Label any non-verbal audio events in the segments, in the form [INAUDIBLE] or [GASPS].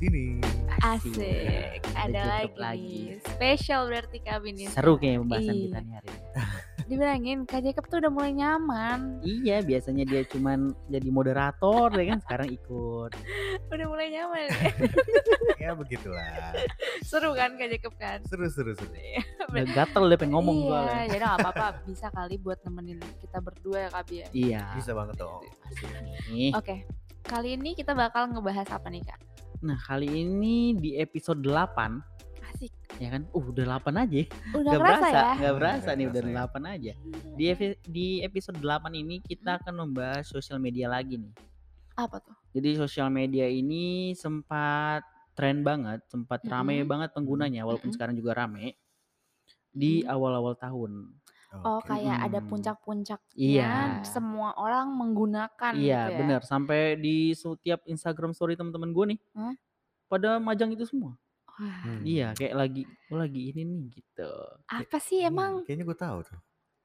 sini. Asik, Ada ada Jacob lagi, lagi. Spesial berarti kami nih. Seru kayaknya pembahasan Iya. kita nih hari ini. [LAUGHS] Dibilangin Kak Jacob tuh udah mulai nyaman. Iya, biasanya dia cuman jadi moderator ya kan sekarang ikut. [LAUGHS] Udah mulai nyaman. ya begitulah. Seru kan Kak Jacob kan? Seru seru seru. Udah gatel deh pengen ngomong iya, soalnya. jadi gak apa-apa [LAUGHS] bisa kali buat nemenin kita berdua ya Kabi ya. Iya. Bisa banget dong. Asik nih. Oke, kali ini kita bakal ngebahas apa nih Kak? Nah, kali ini di episode 8 Asik, ya kan? Uh, udah 8 aja. udah Gak berasa, ya? gak berasa Nggak nih udah kerasa ya. 8 aja. Di epi- di episode 8 ini kita akan membahas sosial media lagi nih. Apa tuh? Jadi sosial media ini sempat tren banget, sempat rame Mm-mm. banget penggunanya walaupun Mm-mm. sekarang juga rame di Mm. awal-awal tahun. Oh Oke. kayak ada Mm. puncak-puncaknya Iya. semua orang menggunakan iya, gitu ya? bener. Sampai di setiap Instagram story teman-teman gue nih, Hah? pada majang itu semua. Wah, Hmm. Iya, kayak lagi, oh lagi ini nih gitu. apa sih Hmm, emang? Kayaknya gue tahu tuh.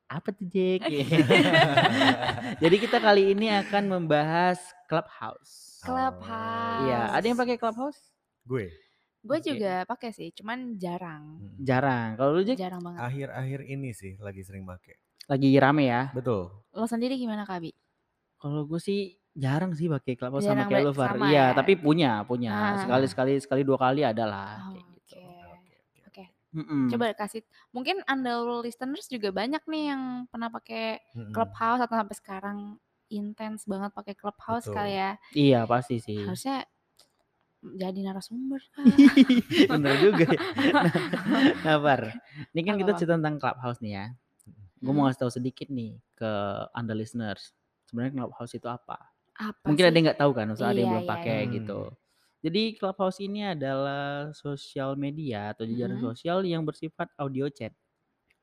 Apa tuh Jack? [LAUGHS] [LAUGHS] Jadi kita kali ini akan membahas Clubhouse. Clubhouse. Iya, ada yang pakai Clubhouse? Gue Gue Oke. juga pakai sih, cuman jarang. hmm, Jarang. Kalau lu Jack Jarang banget. akhir-akhir ini sih lagi sering make. lagi rame ya. Betul. Lo sendiri gimana Kabi? Kalau gue sih jarang sih pakai Clubhouse Jarang sama kayak sama Iya, ya? tapi punya, punya. Ah. Sekali sekali sekali dua kali ada lah Oh, kayak gitu. Oke. Oke, oke, Oke. Mm-mm. Coba kasih. Mungkin anda listeners juga banyak nih yang pernah pakai Mm-mm. Clubhouse atau sampai sekarang intens banget pakai Clubhouse Betul. kali ya. Iya, pasti sih. Harusnya jadi narasumber kan. [LAUGHS] Bener juga ya. Nah, [LAUGHS] nah, Far. Ini kan kita Apa-apa? cerita tentang Clubhouse nih ya. Gue mau ngasih tahu sedikit nih ke anda listeners. Sebenarnya Clubhouse itu apa? Apa Mungkin sih? ada yang nggak tahu kan, maksudnya ada yang Iya, belum iya, pakai iya. gitu. Jadi Clubhouse ini adalah sosial media atau jajaran Mm-mm. sosial yang bersifat audio chat.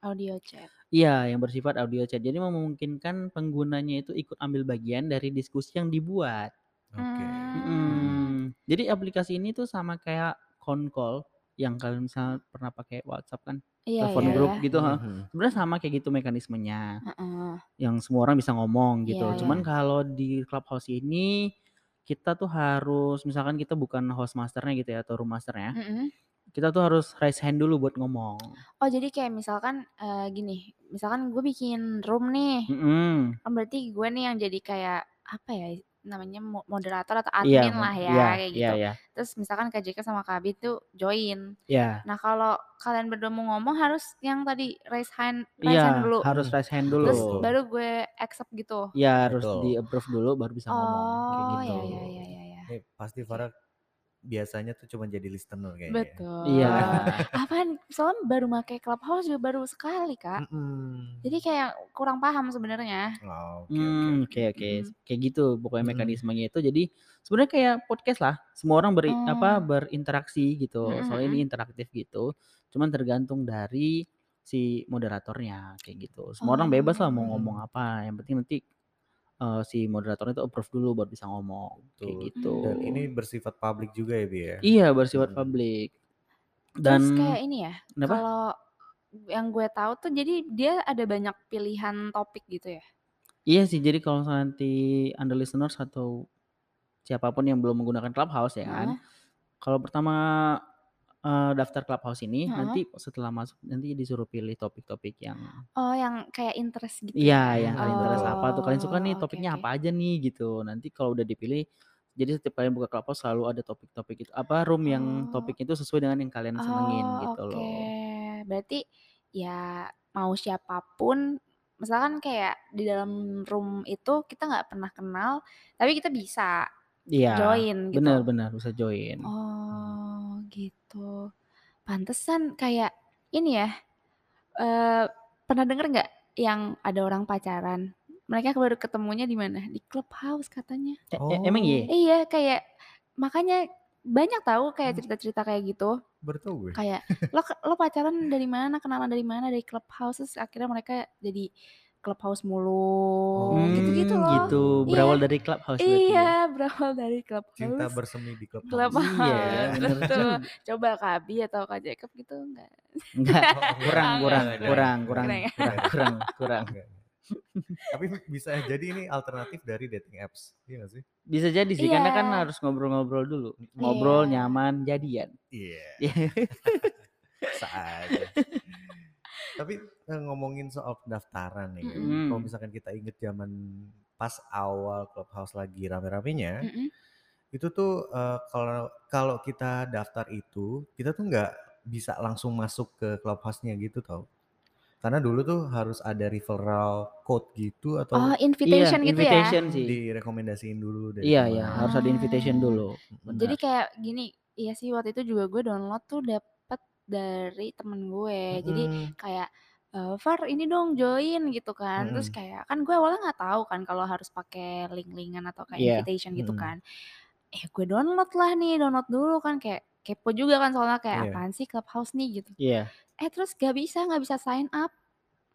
Audio chat. Iya, yang bersifat audio chat. Jadi memungkinkan penggunanya itu ikut ambil bagian dari diskusi yang dibuat. Oke. Hmm. Mm. Jadi aplikasi ini tuh sama kayak call yang kalian misalnya pernah pakai WhatsApp kan, Iya, telepon iya, grup iya. gitu, ha. Mhm. Sebenarnya sama kayak gitu mekanismenya. Heeh. Yang semua orang bisa ngomong gitu. Iya, Cuman iya. kalau di Clubhouse ini kita tuh harus misalkan kita bukan host masternya gitu ya atau room masternya, Mm-mm. kita tuh harus raise hand dulu buat ngomong. Oh jadi kayak misalkan eh, gini, misalkan gue bikin room nih, Mm-mm. kan berarti gue nih yang jadi kayak apa ya namanya mo- moderator atau Iya, admin mo- lah ya iya, kayak iya, gitu. iya, Terus misalkan Kak Jeka sama Kak Abi tuh join. iya. Nah kalau kalian berdua mau ngomong harus yang tadi raise hand, raise Iya, hand dulu. harus raise hand dulu. Terus baru gue accept gitu. Iya, harus Betul. di approve dulu baru bisa ngomong kayak Oh gitu. ya ya ya ya ya. Ini pasti Farah biasanya tuh cuma jadi listener kayaknya. ya. Betul. Iya. Apaan? Soalnya baru pakai Clubhouse juga baru sekali kak. Mm-mm. Jadi kayak kurang paham sebenarnya. Oh, Oke oke. Hmm, oke. oke. Mm. Kayak gitu pokoknya mekanismenya itu. Jadi sebenarnya kayak podcast lah. Semua orang beri, apa Oh. berinteraksi gitu. Mm-mm, Soalnya ini interaktif gitu. Cuman tergantung dari si moderatornya kayak gitu. Semua orang bebas lah mau Oh. ngomong apa. Yang penting nanti eh, si moderatornya itu approve dulu baru bisa ngomong kayak Betul. gitu. Dan ini bersifat publik juga ya Bi ya. Iya bersifat Mm-mm. publik. Terus Dan kayak ini ya, kenapa? kalau yang gue tahu tuh jadi dia ada banyak pilihan topik gitu ya. Iya sih. Jadi kalau nanti anda listeners atau siapa pun yang belum menggunakan Clubhouse ya kan. Heeh. Kalau pertama eh, daftar Clubhouse ini Heeh. nanti setelah masuk nanti disuruh pilih topik-topik yang Oh yang kayak interest gitu iya ya. yang kalian interest apa tuh kalian suka Oh nih oke topiknya oke. apa aja nih gitu. Nanti kalau udah dipilih jadi setiap kalian buka Clubhouse selalu ada topik-topik itu apa room yang Oh topik itu sesuai dengan yang kalian senengin oh gitu oke. loh. Berarti ya mau siapa pun, misalkan kayak di dalam room itu kita nggak pernah kenal, tapi kita bisa Iya, join gitu. benar-benar bisa join. Oh gitu. Pantesan kayak ini ya. eh pernah denger nggak yang ada orang pacaran? Mereka baru ketemunya di mana? Di clubhouse katanya. E- e- emang iya? Oh, Iya, kayak makanya banyak tahu kayak Hmm. cerita-cerita kayak gitu. baru tahu gue. Kayak lo lo pacaran dari mana? Kenalan dari mana? Dari clubhouse terus akhirnya mereka jadi clubhouse mulu. Oh, Gitu-gitu Hmm, loh. gitu. Iya. Berawal dari Clubhouse berarti ya. Iya, berawal dari Cinta clubhouse. bersemi di clubhouse. Clubhouse. Iya, Betul. Coba Kabi atau Kak Jacob gitu enggak? Enggak, [LAUGHS] Oh, kurang, enggak, kurang, enggak, enggak, kurang, enggak, kurang, Kurang ya? kurang, kurang, [LAUGHS] kurang. enggak. Tapi bisa jadi ini alternatif dari dating apps, iya gak sih? Bisa jadi sih karena kan Iya. harus ngobrol-ngobrol dulu. Ngobrol, Iya. nyaman, jadian. Iya. [LAUGHS] Bisa aja. Tapi eh, ngomongin soal pendaftaran nih, Mm-mm. kalau misalkan kita inget zaman pas awal Clubhouse lagi rame-ramenya, Mm-mm. itu tuh eh, kalau kalau kita daftar itu, kita tuh nggak bisa langsung masuk ke Clubhouse-nya gitu tau. Karena dulu tuh harus ada referral code gitu Oh, atau invitation Iya, gitu ya? invitation sih. direkomendasiin dulu dari Iya, iya, harus ada invitation Ah. dulu. Jadi Benar. kayak gini, iya sih waktu itu juga gue download tuh dapet dari temen gue. Jadi Mm-mm. kayak eh Far ini dong join gitu kan. Terus Mm-mm. kayak kan gue awalnya nggak tahu kan kalau harus pakai link-linkan atau kayak Iya. invitation gitu kan. Eh gue download lah nih, download dulu kan kayak kepo juga kan soalnya kayak Iya. apaan sih Clubhouse nih gitu. Iya. Eh terus gak bisa, nggak bisa sign up,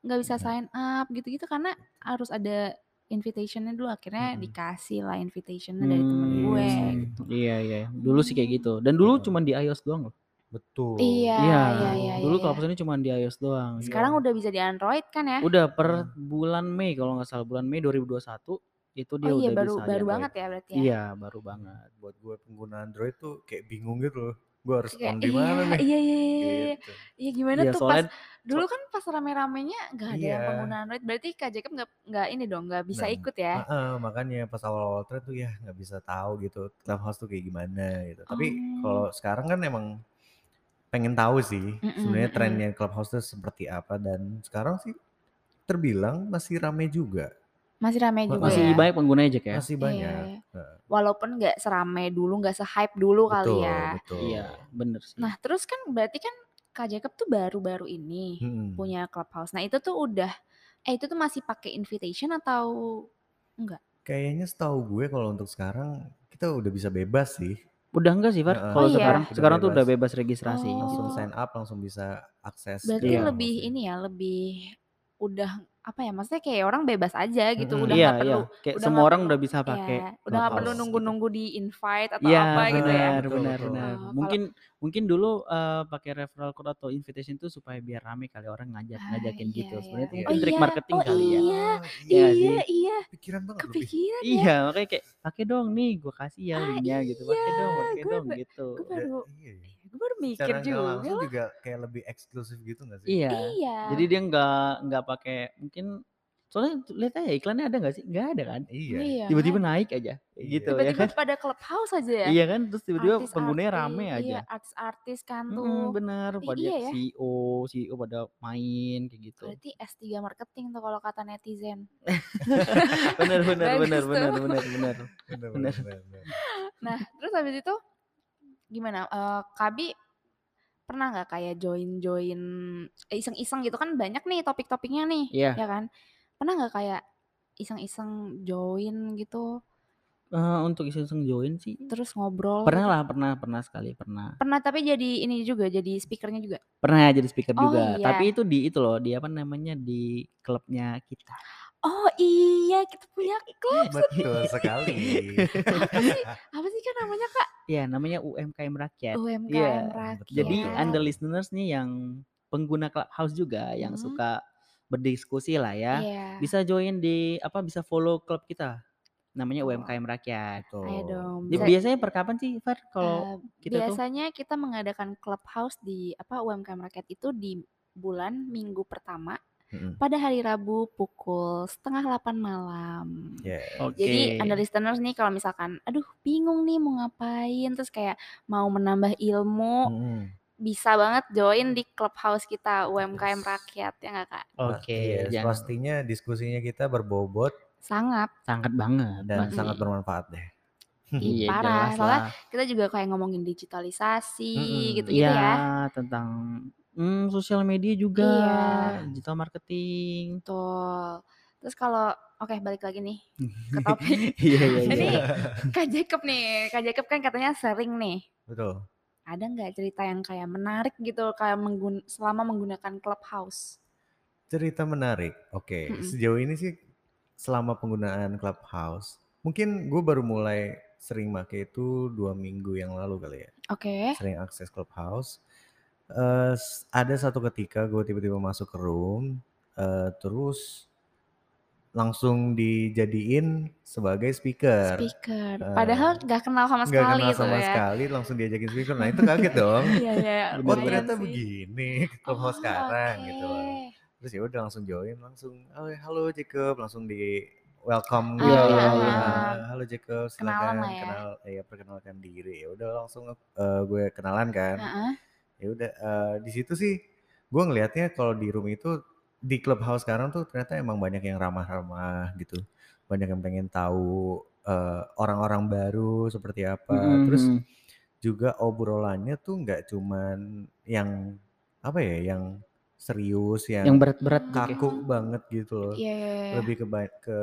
nggak bisa sign up gitu-gitu karena harus ada invitationnya dulu. Akhirnya Mm-mm. dikasih lah invitationnya dari temen Hmm, gue Iya. gitu. Iya, iya. Dulu sih kayak gitu. Dan dulu Heeh. cuma di iOS doang loh. Betul. Iya, Iya, iya, iya, dulu iya, Clubhouse iya. ini cuma di iOS doang. Sekarang Iya. udah bisa di Android kan ya? Udah per Hmm. bulan Mei kalau nggak salah bulan Mei 2021 itu dia Oh iya udah baru bisa baru banget ya berarti ya. Iya, baru banget. Buat gue pengguna Android tuh kayak bingung gitu loh. Gue harus Kayak on di iya, mana nih? iya, iya, iya, iya, iya. Gitu. Iya gimana Iya, tuh pas soalnya dulu so kan pas rame-ramenya nggak ada yang Iya. pengguna Android. Berarti Kak Jacob nggak nggak ini dong nggak bisa Nah, ikut ya? heeh, makanya pas awal-awal tren tuh ya nggak bisa tahu gitu Clubhouse tuh kayak gimana gitu. Tapi kalau Oh. sekarang kan emang pengen tahu sih Mm-mm, sebenarnya mm-mm. trennya Clubhouse tuh seperti apa dan sekarang sih terbilang masih rame juga. Masih ramai juga masih ya. banyak pengguna Jack ya. Masih Iya, banyak. iya. Heeh. Walaupun nggak serame dulu, nggak se-hype dulu kali Betul, ya. betul. Iya, bener sih. Nah terus kan berarti kan Kak Jacob tuh baru-baru ini Mm-mm. punya Clubhouse. Nah itu tuh udah, eh itu tuh masih pakai invitation atau enggak? Kayaknya setahu gue kalau untuk sekarang kita udah bisa bebas sih. Udah enggak sih, Far? Heeh, Kalau Oh iya? sekarang, udah sekarang tuh udah bebas. registrasi Langsung Oh. gitu. sign up, langsung bisa akses Berarti Iya. lebih ini ya, lebih udah apa ya? Maksudnya kayak orang bebas aja gitu, Mm-mm. udah Iya, nggak iya. perlu, Kayak udah semua nggak orang perlu, udah bisa pakai ya, udah nggak perlu gitu. nunggu-nunggu di invite atau Iya, apa gitu ya. benar, benar, betul. benar. Oh, kalau Mungkin mungkin dulu eh, pakai referral code atau invitation tuh supaya biar rame kali orang ngajak Ah ngajakin iya gitu. ya. Sebenarnya itu Iya. Oh mungkin trik iya, marketing oh kali ya. iya, Oh Iya nggak iya, sih? iya. Pikiran banget. Kepikiran ya. Iya, makanya kayak pakai dong nih, gue kasih ya Ah linknya gitu. Pakai iya, dong, pakai dong gitu. gue baru, iya ya. Gue baru mikir Secara nggak juga langsung juga kayak lebih eksklusif gitu gak sih? Iya. Iya. Jadi dia nggak nggak pakai mungkin soalnya lihat aja iklannya ada nggak sih? Nggak ada kan? Iya. Iya Tiba-tiba kan? naik aja Iya. gitu ya Tiba-tiba kan? pada Clubhouse aja ya. Iya kan? Terus tiba-tiba penggunanya Artis-artis, rame aja. iya artis-artis kan tuh. bener, Ih, pada iya ya. CEO, CEO pada main kayak gitu. Berarti S3 marketing tuh kalau kata netizen. [LAUGHS] bener, bener, bener, bener, tuh. bener, bener, Bener, bener. bener, bener. Nah, terus habis itu gimana? Eh Kabi pernah nggak kayak join-join eh, iseng-iseng gitu kan banyak nih topik-topiknya nih, Iya. ya kan? Pernah nggak kayak iseng-iseng join gitu, Eh, untuk iseng-iseng join sih terus ngobrol pernah gitu? lah, pernah, pernah sekali, pernah. Pernah tapi jadi ini juga, jadi speakernya juga? Pernah jadi speaker Oh juga. Tapi iya. itu di itu loh, di apa namanya di klubnya kita. Oh iya, kita punya klub. Betul [LAUGHS] sekali. Apa sih? [LAUGHS] Apa sih kan namanya Kak? Iya, namanya UMKM Rakyat. Iya. UMKM Jadi Rakyat. under listeners nih yang pengguna Clubhouse juga yang Hmm. suka berdiskusi lah ya. Iya. Bisa join di apa bisa follow klub kita. Namanya Betul. UMKM Rakyat. Ayo Betul. dong, bisa. biasanya per kapan sih, Far? Kalau Eh, kita tuh biasanya kita mengadakan clubhouse di apa UMKM Rakyat itu di bulan minggu pertama Mm-mm. pada hari Rabu pukul setengah 8 malam. Yeah. Oke. Jadi under listeners nih kalau misalkan aduh bingung nih mau ngapain terus kayak mau menambah ilmu Mm-mm. bisa banget join di clubhouse kita UMKM Yes. Rakyat ya nggak Kak? Oke, yes, jangan pastinya diskusinya kita berbobot Sangat sangat banget dan Mm-mm. sangat bermanfaat deh. Iya, parah. Soalnya kita juga kayak ngomongin digitalisasi Mm-mm. gitu-gitu Iya, ya. tentang hmm, sosial media juga, Iya. digital marketing. Betul. Terus kalau oke balik lagi nih [LAUGHS] ke topik. Iya, iya, iya. Ini Kak Jacob nih, Kak Jacob kan katanya sering nih. Betul. Ada nggak cerita yang kayak menarik gitu kayak menggun selama menggunakan Clubhouse? Cerita menarik. Oke, Mm-mm. sejauh ini sih selama penggunaan Clubhouse, mungkin gue baru mulai sering make itu dua minggu yang lalu kali ya. Oke. Sering akses Clubhouse. Eh, s- ada satu ketika gue tiba-tiba masuk ke room, eh, terus langsung dijadiin sebagai speaker. Speaker. Eh, Padahal nggak kenal sama nggak sekali kenal itu sama ya. sekali langsung diajakin speaker. Nah itu kaget [LAUGHS] dong. Iya iya. [LAUGHS] Oh lumayan ternyata sih. begini clubhouse Oh, sekarang oke. gitu loh. Terus ya udah langsung join langsung oh, halo Jacob langsung di welcome Iya, gitu. iya, Ah, iya. halo Jacob Kenalan silakan ya. kenal ya perkenalkan diri. Ya udah langsung eh, gue kenalan kan. Heeh. Ya udah eh, di situ sih gue ngelihatnya kalau di room itu di clubhouse sekarang tuh ternyata emang banyak yang ramah-ramah gitu. Banyak yang pengen tahu eh, orang-orang baru seperti apa. Mm-mm, Terus juga obrolannya tuh nggak cuman yang apa ya yang serius yang yang berat-berat gitu kayak. kaku banget gitu loh Iya iya iya. lebih ke ke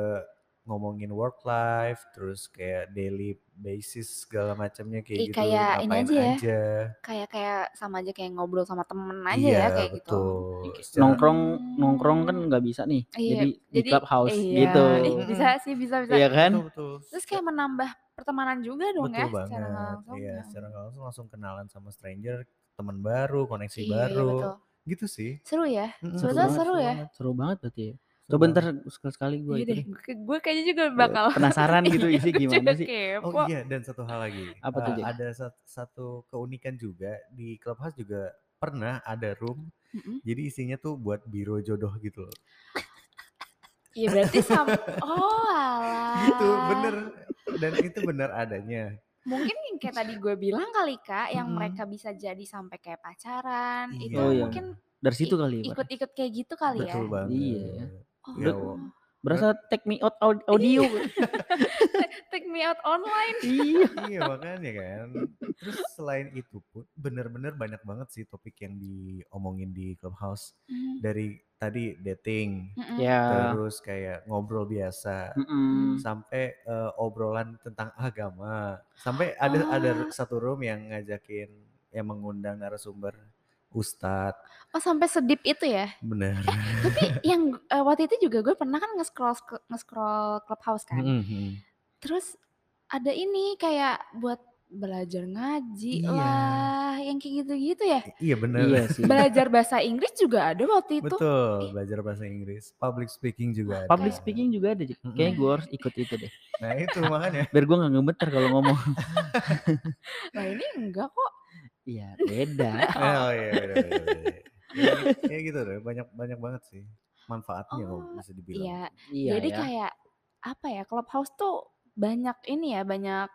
ngomongin work life terus kayak daily basis segala macamnya kayak Ih, gitu kayak ini aja ya. aja Kayak kayak sama aja kayak ngobrol sama temen aja iya ya kayak gitu. betul Secara- nongkrong nongkrong kan nggak bisa nih Iya, jadi di jadi clubhouse iya. gitu bisa sih bisa bisa. iya kan betul betul Terus kayak menambah pertemanan juga dong betul ya banget secara langsung. iya ya. secara langsung langsung kenalan sama stranger teman baru koneksi Iya, iya, baru betul. gitu sih Seru ya. Seru Sebetulnya banget seru ya. seru banget berarti ya seru coba banget. ntar sekali-sekali gue Iya itu deh, deh gue, kayaknya juga bakal penasaran [LAUGHS] gitu Iya, isi gimana juga sih kepo. Oh iya dan satu hal lagi Apa tuh, Jack? ada sat- satu keunikan juga di clubhouse juga pernah ada room Mm-mm. jadi isinya tuh buat biro jodoh gitu loh [LAUGHS] Iya berarti sama. Oh [LAUGHS] alah. itu bener dan itu bener adanya Mungkin yang kayak tadi gue bilang kali kak, yang Mm-mm. mereka bisa jadi sampai kayak pacaran, Iya. itu Oh, iya. mungkin dari situ kali ya Pak? ikut-ikut kayak gitu kali ya. betul banget Iya ya. Oh, Ya, Ber- wo- berasa take me out aud- audio. [LAUGHS] Take me out online. iya. [LAUGHS] Iya makanya kan. Terus selain itu pun bener-bener banyak banget sih topik yang diomongin di clubhouse. Hmm, dari tadi dating mm-mm. ya. terus kayak ngobrol biasa Mm-mm. sampai eh, obrolan tentang agama. Sampai ada ada Ah. satu room yang ngajakin yang mengundang narasumber ustadz Oh sampai sedip itu ya. bener Tapi yang eh, waktu itu juga gue pernah kan nge-scroll nge-scroll clubhouse kan. Mhm. Terus ada ini kayak buat belajar ngaji Iya. lah, yang kayak gitu-gitu ya. iya bener iya [LAUGHS] sih Belajar bahasa Inggris juga ada waktu itu. betul belajar bahasa Inggris public speaking juga ada public speaking juga ada. Mm-mm. kayaknya gue harus ikut itu deh nah itu makanya biar gue nggak gemeter kalau ngomong [LAUGHS] Nah ini enggak kok. Iya beda oh iya beda, beda, beda. ya, [LAUGHS] ya gitu deh banyak banyak banget sih manfaatnya kalau Oh, bisa dibilang Iya. iya Jadi ya kayak apa ya? Clubhouse tuh banyak ini ya, banyak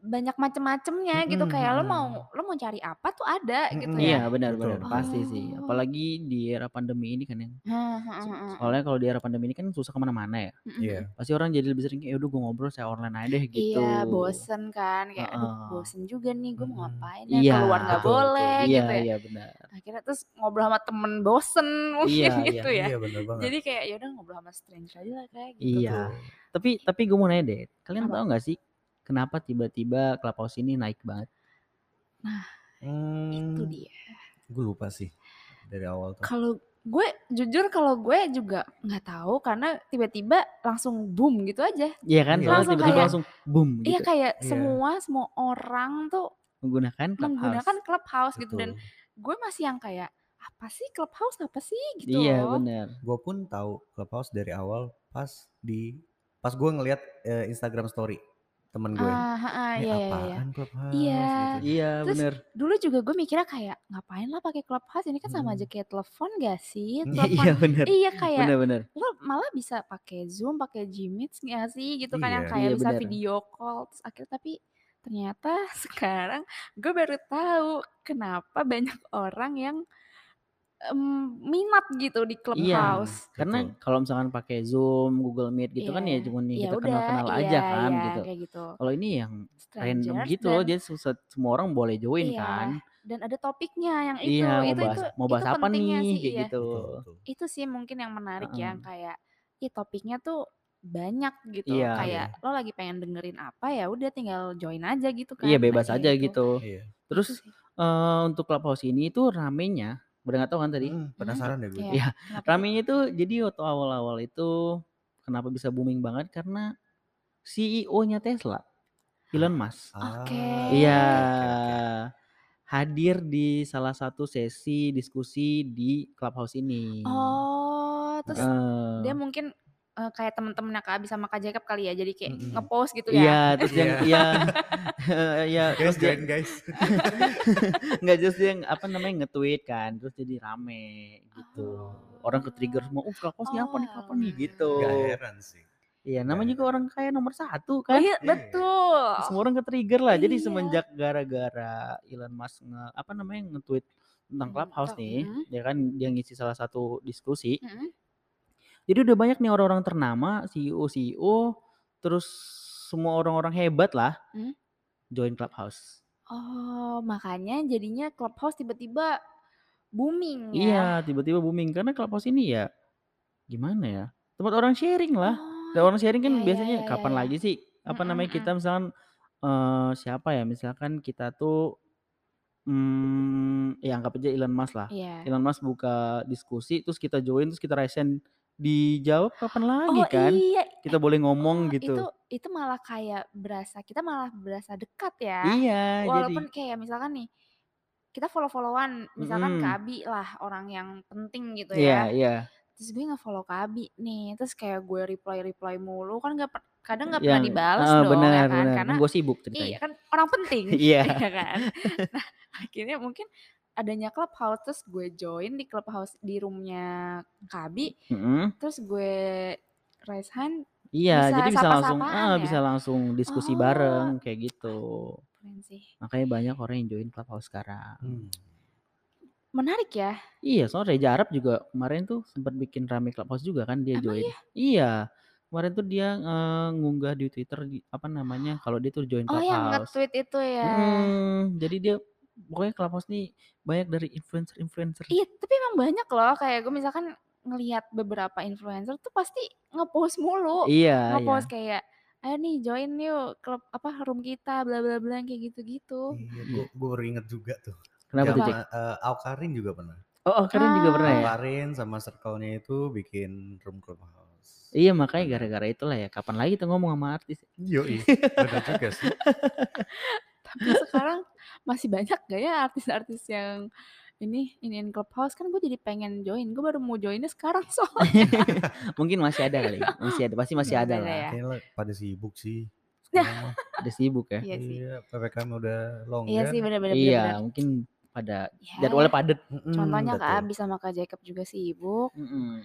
banyak macem-macemnya gitu kayak lo mau lo mau cari apa tuh ada gitu Mm-mm. ya. Iya benar-benar Betul. pasti sih. Oh. Apalagi di era pandemi ini kan yang Hmm, hmm, hmm, hmm. soalnya kalau di era pandemi ini kan susah ke mana-mana ya. Iya Pasti orang jadi lebih sering kayak udah gue ngobrol saya online aja deh gitu. Iya bosen kan kayak aduh Heeh. bosen juga nih gue mau ngapain ya Iya, keluar nggak betul, boleh Iya gitu ya iya benar. akhirnya terus ngobrol sama temen bosen [LAUGHS] mungkin Iya, iya. gitu ya iya bener banget jadi kayak yaudah ngobrol sama stranger aja lah kayak gitu Iya. Tapi tapi gue mau nanya deh, kalian Apa? tahu nggak sih kenapa tiba-tiba Clubhouse ini naik banget? itu Hmm, dia gue lupa sih dari awal tuh kalau gue jujur kalau gue juga nggak tahu karena tiba-tiba langsung boom gitu aja Iya kan? Iya. Langsung tiba-tiba kayak- langsung boom iya gitu kayak Iya. semua semua orang tuh menggunakan Clubhouse. menggunakan clubhouse gitu dan gue masih yang kayak apa sih clubhouse apa sih gitu Iya loh benar. gue pun tahu clubhouse dari awal pas di pas gue ngeliat eh, Instagram story temen gue ah ha, ini iya iya iya apaan clubhouse Iya. gitu. Iya Terus benar. dulu juga gue mikirnya kayak ngapain lah pakai clubhouse ini kan sama aja Hmm. kayak telepon gak sih [LAUGHS] telepon Iya benar. iya kayak Benar-benar. lo malah bisa pakai zoom pakai gmeet gak sih gitu kan yang Iya. kayak Iya, bisa benar. video call terus akhirnya tapi ternyata [LAUGHS] sekarang gue baru tahu kenapa banyak orang yang em, minat gitu di Iya. clubhouse Karena Betul. kalau misalkan pakai Zoom, Google Meet gitu kan ya Iya. cuma nih ya kita kenal-kenal iya aja kan iya gitu. gitu Kalau ini yang random strangers gitu loh, dan jadi susah, semua orang boleh join Iya, kan. dan ada topiknya yang itu Iya, mau itu bahas itu mau itu bahas apa pentingnya nih sih kayak iya gitu. betul, betul. itu sih mungkin yang menarik ya Heeh. kayak ih topiknya tuh banyak gitu Iya. kayak lo lagi pengen dengerin apa ya udah tinggal join aja gitu kan Iya bebas aja gitu gitu. Iya. itu Terus eh, untuk Clubhouse ini tuh ramenya, udah nggak tahu kan tadi? Hmm, penasaran deh gue. Iya. Iya, tuh ramenya itu jadi waktu awal-awal itu kenapa bisa booming banget karena CEO-nya Tesla, Elon Musk. Ah, Oke. Iya, oke, oke. hadir di salah satu sesi diskusi di Clubhouse ini. oh terus Heeh. dia mungkin eee, kayak temen-temennya Kak Abi sama Kak Jacob kali ya, jadi kayak Mhm. nge-post gitu ya? Iya, terus yang Iya. iya, [LAUGHS] [LAUGHS] iya, Guys, terus dia join guys. [LAUGHS] Nggak, terus dia yang, apa namanya, nge-tweet kan, terus jadi rame gitu. Orang ke-trigger semua, "Uh, Clubhouse nih apa nih, kapan nih?" Gitu. Gak heran sih. Iya, namanya juga orang kaya nomor 1 Oh kan. iya, betul. Semua orang ke-trigger lah. Jadi Iya. semenjak gara-gara Elon Musk nge apa namanya, nge-tweet tentang Mmm, Clubhouse kok nih, mhm. ya kan dia ngisi salah satu diskusi. Mhm. Jadi udah banyak nih orang-orang ternama, CEO-CEO, terus semua orang-orang hebat lah Mmm. join Clubhouse. Oh, makanya jadinya Clubhouse tiba-tiba booming ya? Iya, tiba-tiba booming karena Clubhouse ini ya gimana ya, tempat orang sharing lah. Dan Oh, orang sharing kan ya ya biasanya ya ya kapan ya. lagi sih, apa Mhm namanya, kita misalkan, eee, siapa ya, misalkan kita tuh, mmm, ya anggap aja Elon Musk lah. Iya. Elon Musk buka diskusi, terus kita join, terus kita resen, dijawab kapan lagi Oh kan? iya, Kita eh, boleh ngomong oh itu gitu. itu malah kayak berasa kita malah berasa dekat ya. Iya, jadi Walaupun kayak misalkan nih, kita follow-follow-an, misalkan Mhm. Kak Abi lah orang yang penting gitu Iya ya. iya. Terus gue nge-follow Kak Abi nih, terus kayak gue reply-reply mulu, kan nggak per kadang nggak pernah dibales heeh, dong ya benar kan, benar, karena kan gue sibuk iya ceritanya. kan orang penting, [LAUGHS] Iya. iya [LAUGHS] kan. Nah, akhirnya mungkin adanya Clubhouse, terus gue join di Clubhouse di room-nya Kak Abi, Mhm. terus gue raise hand, Iya, bisa jadi bisa langsung heeh, ya? bisa langsung diskusi Oh, bareng kayak gitu. keren sih. Makanya banyak orang yang join Clubhouse sekarang. Mmm. Menarik ya? Iya, soalnya Reza Arab juga kemarin tuh sempet bikin rame Clubhouse juga kan dia Emang join. iya? Iya, kemarin tuh dia, eee, ngunggah di Twitter di apa namanya, kalau dia tuh join Oh yang Clubhouse. nge-tweet itu ya? Mhm, jadi dia pokoknya Clubhouse nih banyak dari influencer-influencer. Iya, tapi emang banyak loh, kayak gue misalkan ngelihat beberapa influencer tuh pasti nge-post mulu. Iya Nge-post iya. kayak, "Ayo nih join yuk klub apa, room kita bla bla bla," kayak gitu-gitu. Iya, Iya. gue gue baru inget juga tuh. Kenapa tuh? Cek? Zaman, eee, Awkarin juga pernah. Oh, Awkarin juga pernah ya? Ah. Awkarin sama circle-nya itu bikin room Clubhouse. Iya, makanya gara-gara itulah ya, kapan lagi kita ngomong sama artis. Yoi, [LAUGHS] bener juga sih. Tapi sekarang masih banyak gak ya artis-artis yang ini, iniin Clubhouse? Kan gue jadi pengen join, gue baru mau joinnya sekarang [LAUGHS] soalnya. [LAUGHS] Mungkin masih ada kali, masih ada, pasti masih ada ada lah. ya? Kayaknya pada sibuk sih Nah. Udah [LAUGHS] sibuk ya? Iya sih. Iya, PPKM udah Iya longgar. sih, bener Iya, bener. mungkin pada Ya, jadwalnya padet. Mhm, contohnya Kak. Abi sama Kak Jacob juga sibuk. Mhm.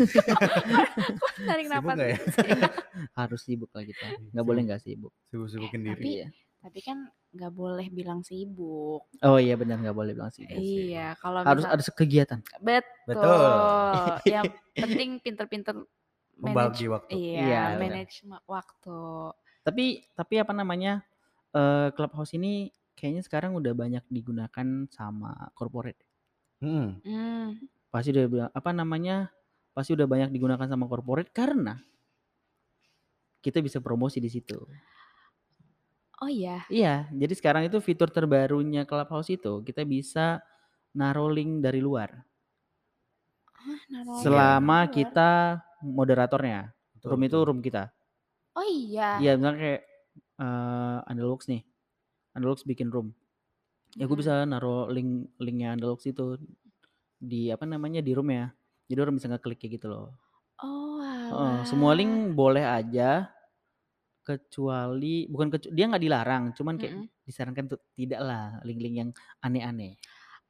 Kok tarik Sibuk napas ya? gitu sih? Harus sibuk lah kita, Iya, nggak boleh nggak sibuk. Sibuk-sibukin diri. tapi Iya. Tapi kan nggak boleh bilang sibuk. Oh iya benar, nggak boleh bilang sibuk. Iya. Iya, kalau Harus misal ada kegiatan. betul. Betul. Yang [LAUGHS] penting pinter-pinter manage Membagi waktu. iya, Iya, manage ma- waktu. Tapi tapi apa namanya, eee, Clubhouse ini kayaknya sekarang udah banyak digunakan sama corporate. Mhm. Mmm. Pasti udah bilang apa namanya, pasti udah banyak digunakan sama corporate karena kita bisa promosi di situ. Oh iya? Iya, jadi sekarang itu fitur terbarunya Clubhouse itu kita bisa naruh link dari luar. Hah, naruh Selama dari luar? kita moderatornya. Betul Room itu room kita. Oh iya? Iya, misalnya kayak, eee, Andalux nih, Andalux bikin room. Ya gue bisa naruh link linknya Andalux itu di apa namanya, di room-nya. Jadi orang bisa ngeklik kayak gitu loh. Oh Heeh, semua link boleh aja, kecuali bukan kecu dia nggak dilarang, cuman kayak Mhm. disarankan untuk tidak lah link-link yang aneh-aneh.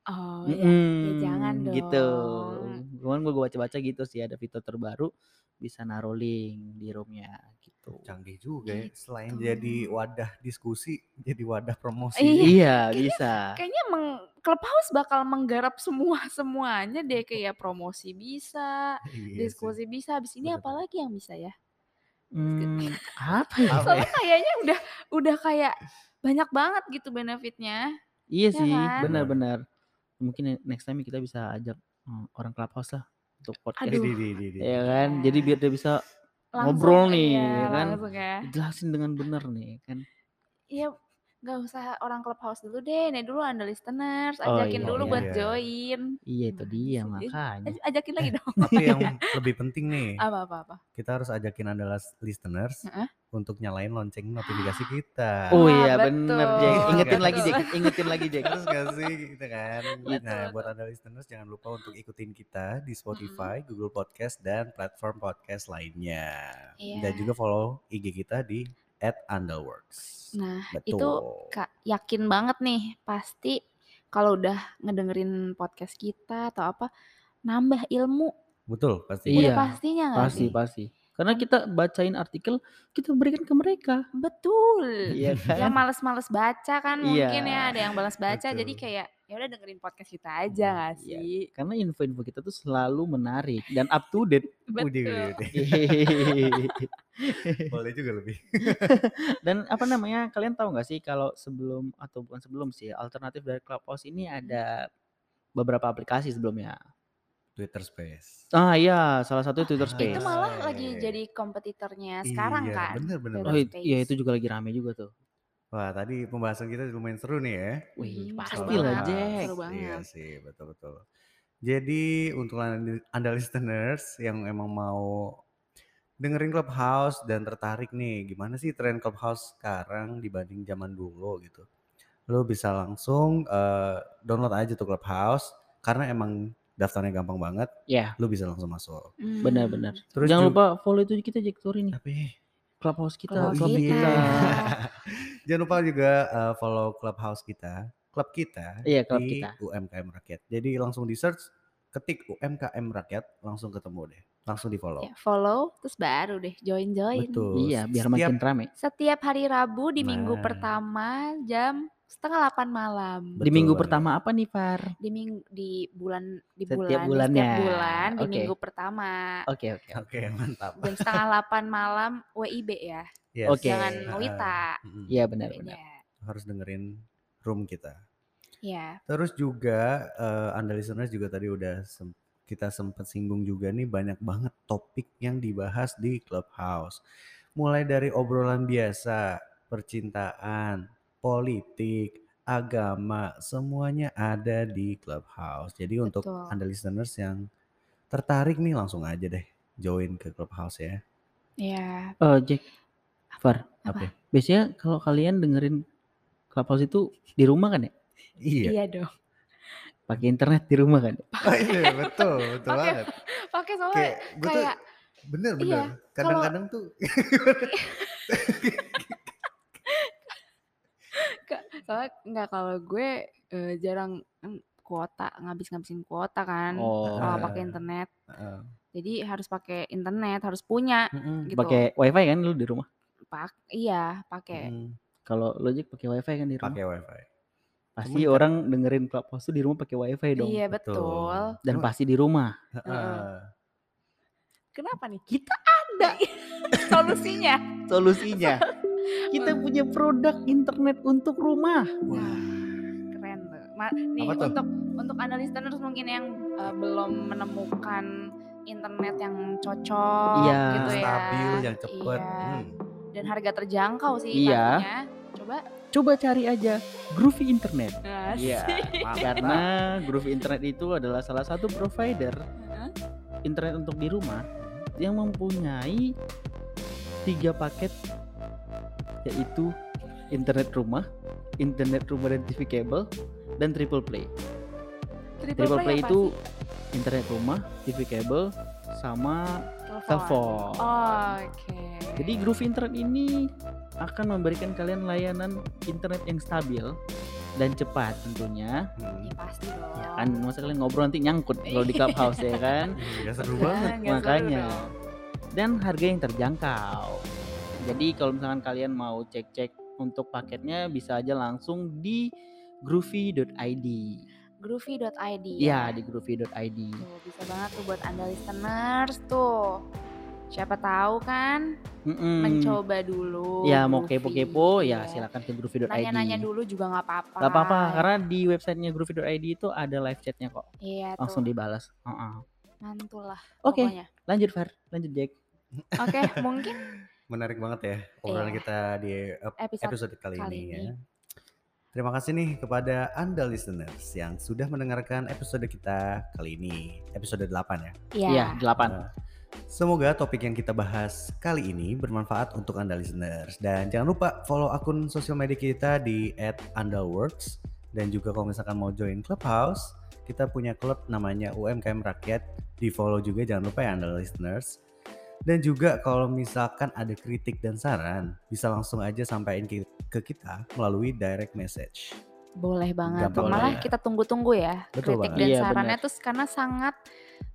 Oh ya, ya jangan Mhm, gitu. dong. Cuman gue baca-baca gitu sih ada fitur terbaru bisa naruh link di room-nya gitu. Canggih juga ya. Selain Gitu. jadi wadah diskusi, jadi wadah promosi. Iya, Iya, [LAUGHS] kayaknya bisa. kayaknya meng Clubhouse bakal menggarap semua [LAUGHS] semuanya deh, kayak [LAUGHS] promosi bisa, Iya sih. diskusi bisa, habis ini Bener apa bener. lagi yang bisa ya? Mmm, [LAUGHS] apa ya? Soalnya ya? kayaknya udah udah kayak banyak banget gitu benefitnya. Iya Ya sih, kan? benar Bener. benar. Mungkin ne next time kita bisa ajak, eee, orang Clubhouse lah untuk podcast. Aduh. Ya kan, jadi Iya. biar dia bisa Langsung ngobrol nih, iya, ya kan. ya. Dijelasin dengan benar nih kan. Iya, nggak usah orang clubhouse dulu deh, nih dulu anda listeners, Oh, ajakin iya, dulu iya. buat Iya. join. Iya itu Gimana dia makanya. Aj- Ajakin lagi dong. Tapi yang [LAUGHS] lebih penting nih, apa apa apa. kita harus ajakin Anda listeners Heeh. untuk nyalain lonceng notifikasi [GASPS] kita. Oh iya bener Jack. betul, Ingetin lagi. Jack. Ingetin lagi Jack. [LAUGHS] Terus gak sih gitu kan. Betul, Nah, betul. buat Anda listeners jangan lupa untuk ikutin kita di Spotify, Google Podcast dan platform podcast lainnya. Iya. Dan juga follow IG kita di @andalworks. Nah, Betul. itu Kak, yakin banget nih pasti kalau udah ngedengerin podcast kita atau apa nambah ilmu. Betul, pasti. Iya, Udah pastinya nggak Pasti sih? pasti. Karena kita bacain artikel kita berikan ke mereka. Betul. Iya Yang kan? males-males baca kan mungkin Iya. ya ada yang balas baca jadi Betul. kayak ya udah dengerin podcast kita aja gak Iya. sih? Karena info-info kita tuh selalu menarik dan up to date. [LAUGHS] Betul. [LAUGHS] Boleh juga lebih. [LAUGHS] dan apa namanya? Kalian tahu nggak sih kalau sebelum atau bukan sebelum sih alternatif dari Clubhouse ini ada beberapa aplikasi sebelumnya. Twitter Space. Ah iya, salah satu Twitter Ah, Space. Itu malah lagi Space. jadi kompetitornya sekarang Iya, kan. bener, bener, Oh Twitter bener. it- iya itu juga lagi rame juga tuh. Wah, tadi pembahasan kita lumayan seru nih ya. Wih, Hmm, pasti lah Jack. seru Iya banget. sih, betul-betul. Jadi untuk anda, listeners yang emang mau dengerin Clubhouse dan tertarik nih, gimana sih tren Clubhouse sekarang dibanding zaman dulu gitu. Lo bisa langsung eh, download aja tuh Clubhouse karena emang daftarnya gampang banget. Ya, Lo bisa langsung masuk. Hmm. benar-benar. Terus Jangan juga- lupa follow itu kita Jack nih. Apa ya? Clubhouse kita, Clubhouse klub kita. [LAUGHS] [LAUGHS] Jangan lupa juga eh, follow Clubhouse kita, klub kita Iya, klub di kita. UMKM Rakyat. Jadi langsung di search, ketik UMKM Rakyat, langsung ketemu deh. Langsung di follow. Ya, follow terus baru deh join-join. Betul. Iya, biar Setiap- makin rame. Setiap hari Rabu di minggu Nah. pertama jam setengah delapan malam. Betul Di minggu banget. pertama apa nih, Far? Di minggu di bulan di Setiap bulan di bulannya. setiap bulan di Oke. minggu pertama Oke, oke. Oke, mantap. jam setengah delapan malam WIB ya. Yes. Oke. Jangan Ah, Wita. Iya, benar-benar. Beda. Harus dengerin room kita. Ya. Terus juga eh, Anda listeners juga tadi udah sem- kita sempat singgung juga nih banyak banget topik yang dibahas di Clubhouse. Mulai dari obrolan biasa, percintaan, politik, agama, semuanya ada di Clubhouse. Jadi untuk Betul. Anda listeners yang tertarik nih langsung aja deh join ke Clubhouse ya. Ya. Eh, Jack, Far. Apa? Biasanya kalau kalian dengerin Clubhouse itu di rumah kan ya? Iya. Iya dong. Pakai internet di rumah kan? [LAUGHS] Oh iya betul, betul Pakai- banget. Pakai soalnya Kayak tuh kayak bener bener. iya, Kadang-kadang tuh Ka- [LAUGHS] soalnya nggak kalau gue eh, jarang kan kuota ngabis-ngabisin kuota kan Oh. kalau Ah. pakai internet. Heeh. Jadi harus pakai internet, harus punya Mm-mm. gitu. Pakai wifi kan lu di rumah? Pak, iya pakai. Mm, Kalau lo Jack pakai wifi kan di rumah? pakai wifi. Pasti Cuman kan- orang dengerin Clubhouse tuh di rumah pakai wifi dong. Iya betul. betul. Dan Cuma- pasti di rumah. Heeh. Kenapa nih? Kita ada [LAUGHS] solusinya. Solusinya. [LAUGHS] Kita punya produk internet untuk rumah. Wah, Keren tuh. Nih Apa tuh? untuk untuk anda listeners mungkin yang eh, belum menemukan internet yang cocok Iya. gitu ya. stabil, yang cepet. Iya. Hmm. Dan harga terjangkau sih Iya. pastinya. Coba. Coba cari aja Groovy Internet. Iya, Asik. karena Groovy Internet itu adalah salah satu provider Heeh. internet untuk di rumah yang mempunyai tiga paket yaitu internet rumah, internet rumah dan TV kabel, dan triple play. Triple play apa itu sih? internet rumah, TV kabel, sama telepon. telepon. Oh, Oke. Jadi Groovy Internet ini akan memberikan kalian layanan internet yang stabil dan cepat tentunya. Hmm. Ya pasti dong. Ya kan, masa kalian ngobrol nanti nyangkut kalau di clubhouse ya kan. Gak [LAUGHS] seru Ah, banget. seru Makanya. dong. Dan harga yang terjangkau. Jadi kalau misalkan kalian mau cek-cek untuk paketnya bisa aja langsung di groovy.id. Groovy.id Ya, di groovy.id. Tuh, bisa banget tuh buat anda listeners tuh. Siapa tahu kan Mm-mm. mencoba dulu. Ya mau kepo-kepo ya silakan ke groovy.id. Nanya-nanya dulu juga nggak apa-apa. Gak apa-apa karena di websitenya groovy.id itu ada live chatnya kok. Iya Langsung tuh. dibalas. Heeh. Mantul lah. Oke. pokoknya. Lanjut Far, lanjut Jack. Oke, mungkin Menarik banget ya obrolan Iya. kita di ep- episode, episode kali, kali ini ya. Terima kasih nih kepada Anda listeners yang sudah mendengarkan episode kita kali ini, episode 8 ya. Iya. Iya, delapan. Nah, Semoga topik yang kita bahas kali ini bermanfaat untuk Anda listeners. Dan jangan lupa follow akun sosial media kita di @andalworks dan juga kalau misalkan mau join Clubhouse, kita punya klub namanya UMKM Rakyat. Di follow juga jangan lupa ya Anda listeners. Dan juga kalau misalkan ada kritik dan saran, bisa langsung aja sampaikan ke ke kita melalui direct message. Boleh banget. Gampang Malah banget. kita tunggu-tunggu ya Betul kritik banget. dan Iya, sarannya tuh karena sangat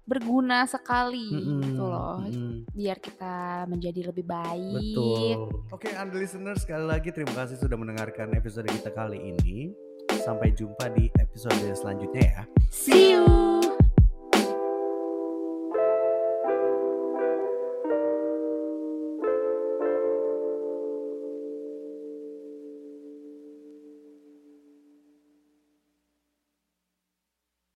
berguna sekali Mm-mm, gitu loh. mm-mm. Biar kita menjadi lebih baik. Betul. Oke, Anda listener sekali lagi terima kasih sudah mendengarkan episode kita kali ini. Sampai jumpa di episode selanjutnya ya. See you.